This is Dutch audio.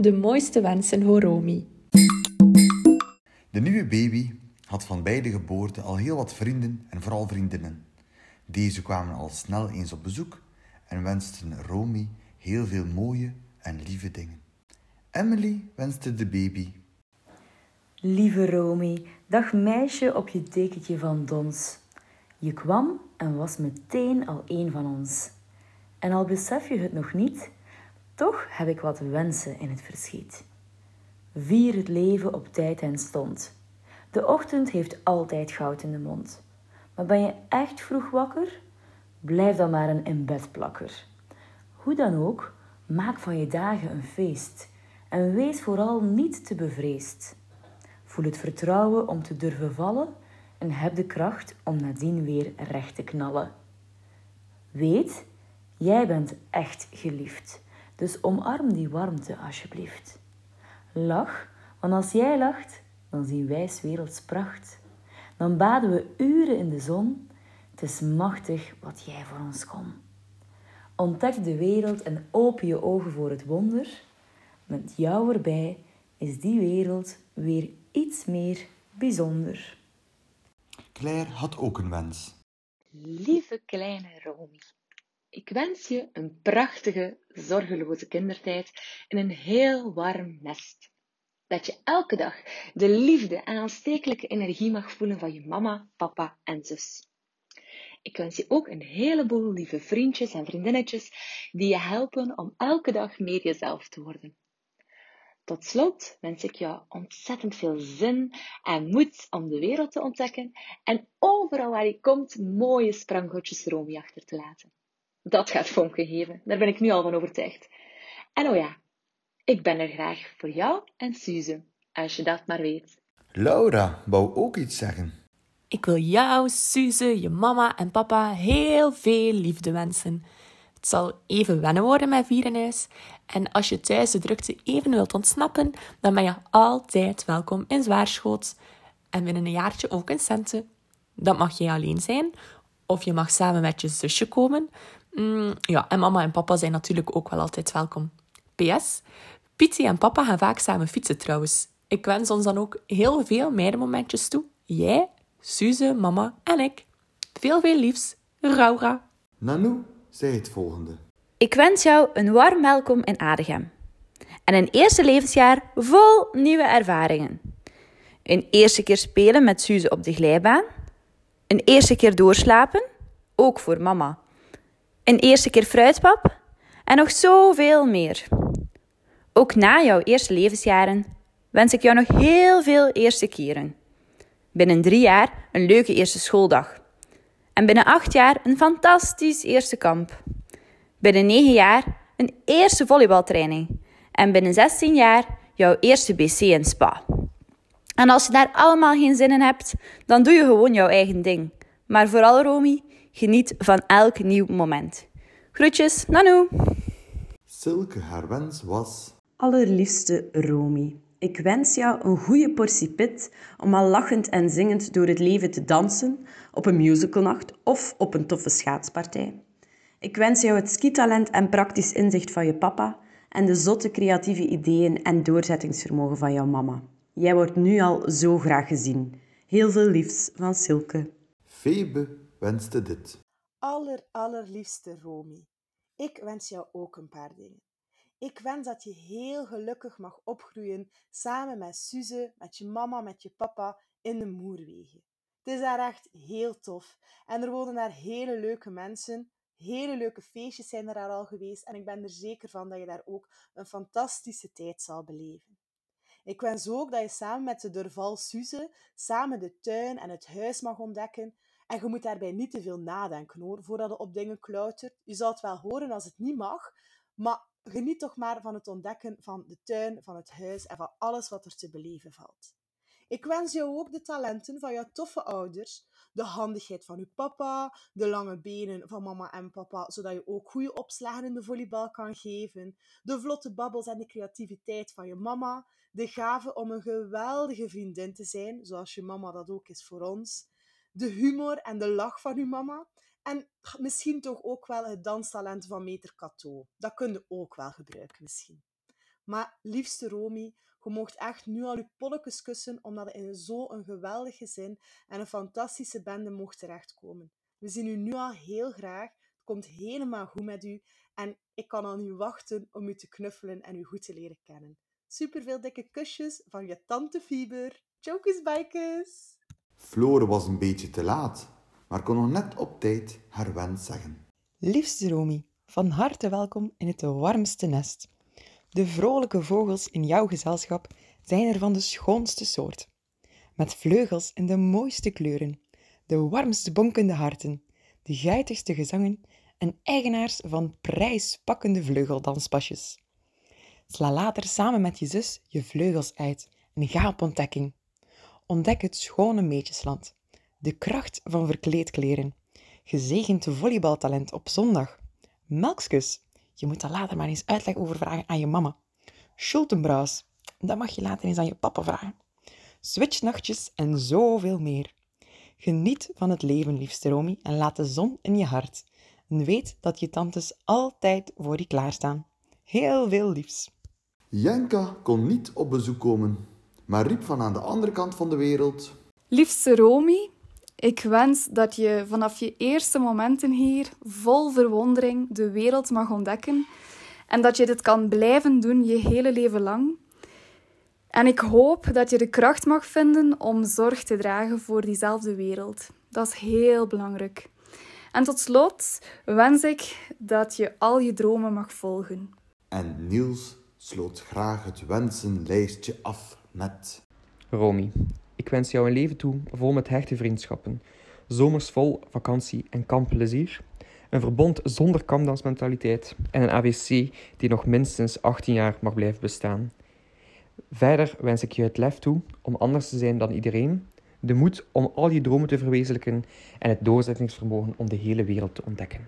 De mooiste wensen voor Romy. De nieuwe baby had van bij de geboorte al heel wat vrienden en vooral vriendinnen. Deze kwamen al snel eens op bezoek en wensten Romy heel veel mooie en lieve dingen. Emily wenste de baby. Lieve Romy, dag meisje op je dekentje van dons. Je kwam en was meteen al een van ons. En al besef je het nog niet, toch heb ik wat wensen in het verschiet. Vier het leven op tijd en stond. De ochtend heeft altijd goud in de mond. Maar ben je echt vroeg wakker? Blijf dan maar een inbedplakker. Hoe dan ook, maak van je dagen een feest. En wees vooral niet te bevreesd. Voel het vertrouwen om te durven vallen en heb de kracht om nadien weer recht te knallen. Weet, jij bent echt geliefd, dus omarm die warmte alsjeblieft. Lach, want als jij lacht, dan zien wij werelds pracht. Dan baden we uren in de zon, het is machtig wat jij voor ons kon. Ontdek de wereld en open je ogen voor het wonder. Met jou erbij is die wereld weer iets meer bijzonder. Claire had ook een wens. Lieve kleine Romy, ik wens je een prachtige, zorgeloze kindertijd in een heel warm nest. Dat je elke dag de liefde en aanstekelijke energie mag voelen van je mama, papa en zus. Ik wens je ook een heleboel lieve vriendjes en vriendinnetjes die je helpen om elke dag meer jezelf te worden. Tot slot wens ik jou ontzettend veel zin en moed om de wereld te ontdekken en overal waar je komt mooie spranggoedjes Romy achter te laten. Dat gaat vonken geven, daar ben ik nu al van overtuigd. En oh ja, ik ben er graag voor jou en Suze, als je dat maar weet. Laura wou ook iets zeggen. Ik wil jou, Suze, je mama en papa heel veel liefde wensen. Het zal even wennen worden met vier in huis. En als je thuis de drukte even wilt ontsnappen, dan ben je altijd welkom in Zwaarschot. En binnen een jaartje ook in Centen. Dat mag jij alleen zijn, of je mag samen met je zusje komen. Mm, ja, en mama en papa zijn natuurlijk ook wel altijd welkom. PS, Pietje en papa gaan vaak samen fietsen trouwens. Ik wens ons dan ook heel veel meidenmomentjes toe. Jij, Suze, mama en ik. Veel, veel liefs. Raura. Nanu zei het volgende. Ik wens jou een warm welkom in Adegem. En een eerste levensjaar vol nieuwe ervaringen. Een eerste keer spelen met Suze op de glijbaan. Een eerste keer doorslapen, ook voor mama. Een eerste keer fruitpap en nog zoveel meer. Ook na jouw eerste levensjaren wens ik jou nog heel veel eerste keren. Binnen drie jaar een leuke eerste schooldag. En binnen acht jaar een fantastisch eerste kamp. Binnen negen jaar een eerste volleybaltraining. En binnen 16 jaar jouw eerste BC en spa. En als je daar allemaal geen zin in hebt, dan doe je gewoon jouw eigen ding. Maar vooral, Romy, geniet van elk nieuw moment. Groetjes, Nanu! Silke haar wens was... Allerliefste Romy, ik wens jou een goede portie pit om al lachend en zingend door het leven te dansen op een musicalnacht of op een toffe schaatspartij. Ik wens jou het skitalent en praktisch inzicht van je papa en de zotte creatieve ideeën en doorzettingsvermogen van jouw mama. Jij wordt nu al zo graag gezien. Heel veel liefs van Silke. Febe wenste dit. Aller, allerliefste Romy. Ik wens jou ook een paar dingen. Ik wens dat je heel gelukkig mag opgroeien samen met Suze, met je mama, met je papa in de Moerwegen. Het is daar echt heel tof. En er wonen daar hele leuke mensen. Hele leuke feestjes zijn er daar al geweest. En ik ben er zeker van dat je daar ook een fantastische tijd zal beleven. Ik wens ook dat je samen met de Durval Suze samen de tuin en het huis mag ontdekken. En je moet daarbij niet te veel nadenken hoor, voordat je op dingen klautert. Je zal het wel horen als het niet mag, maar geniet toch maar van het ontdekken van de tuin, van het huis en van alles wat er te beleven valt. Ik wens jou ook de talenten van jouw toffe ouders, de handigheid van uw papa, de lange benen van mama en papa, zodat je ook goede opslagen in de volleybal kan geven, de vlotte babbels en de creativiteit van je mama, de gave om een geweldige vriendin te zijn, zoals je mama dat ook is voor ons, de humor en de lach van uw mama en misschien toch ook wel het danstalent van meter Cato. Dat kun je ook wel gebruiken misschien. Maar liefste Romy, je mocht echt nu al je polletjes kussen, omdat je in zo'n geweldig gezin en een fantastische bende mocht terechtkomen. We zien u nu al heel graag. Het komt helemaal goed met u. En ik kan al niet wachten om u te knuffelen en u goed te leren kennen. Super veel dikke kusjes van je tante Fiber. Chokes bijkes! Floor was een beetje te laat, maar kon nog net op tijd haar wens zeggen. Liefste Romy, van harte welkom in het warmste nest. De vrolijke vogels in jouw gezelschap zijn er van de schoonste soort. Met vleugels in de mooiste kleuren, de warmste bonkende harten, de geitigste gezangen en eigenaars van prijspakkende vleugeldanspasjes. Sla later samen met je zus je vleugels uit en ga op ontdekking. Ontdek het schone meetjesland, de kracht van verkleedkleren, gezegend volleybaltalent op zondag, melkskus, je moet daar later maar eens uitleg over vragen aan je mama. Schultenbrouws, dat mag je later eens aan je papa vragen. Switchnachtjes en zoveel meer. Geniet van het leven, liefste Romy, en laat de zon in je hart. En weet dat je tantes altijd voor je klaarstaan. Heel veel liefs. Jenka kon niet op bezoek komen, maar riep van aan de andere kant van de wereld. Liefste Romy, ik wens dat je vanaf je eerste momenten hier vol verwondering de wereld mag ontdekken en dat je dit kan blijven doen je hele leven lang. En ik hoop dat je de kracht mag vinden om zorg te dragen voor diezelfde wereld. Dat is heel belangrijk. En tot slot wens ik dat je al je dromen mag volgen. En Niels sloot graag het wensenlijstje af Romy, ik wens jou een leven toe vol met hechte vriendschappen, zomers vol vakantie en kampplezier, een verbond zonder kamdansmentaliteit en een AVC die nog minstens 18 jaar mag blijven bestaan. Verder wens ik je het lef toe om anders te zijn dan iedereen, de moed om al je dromen te verwezenlijken en het doorzettingsvermogen om de hele wereld te ontdekken.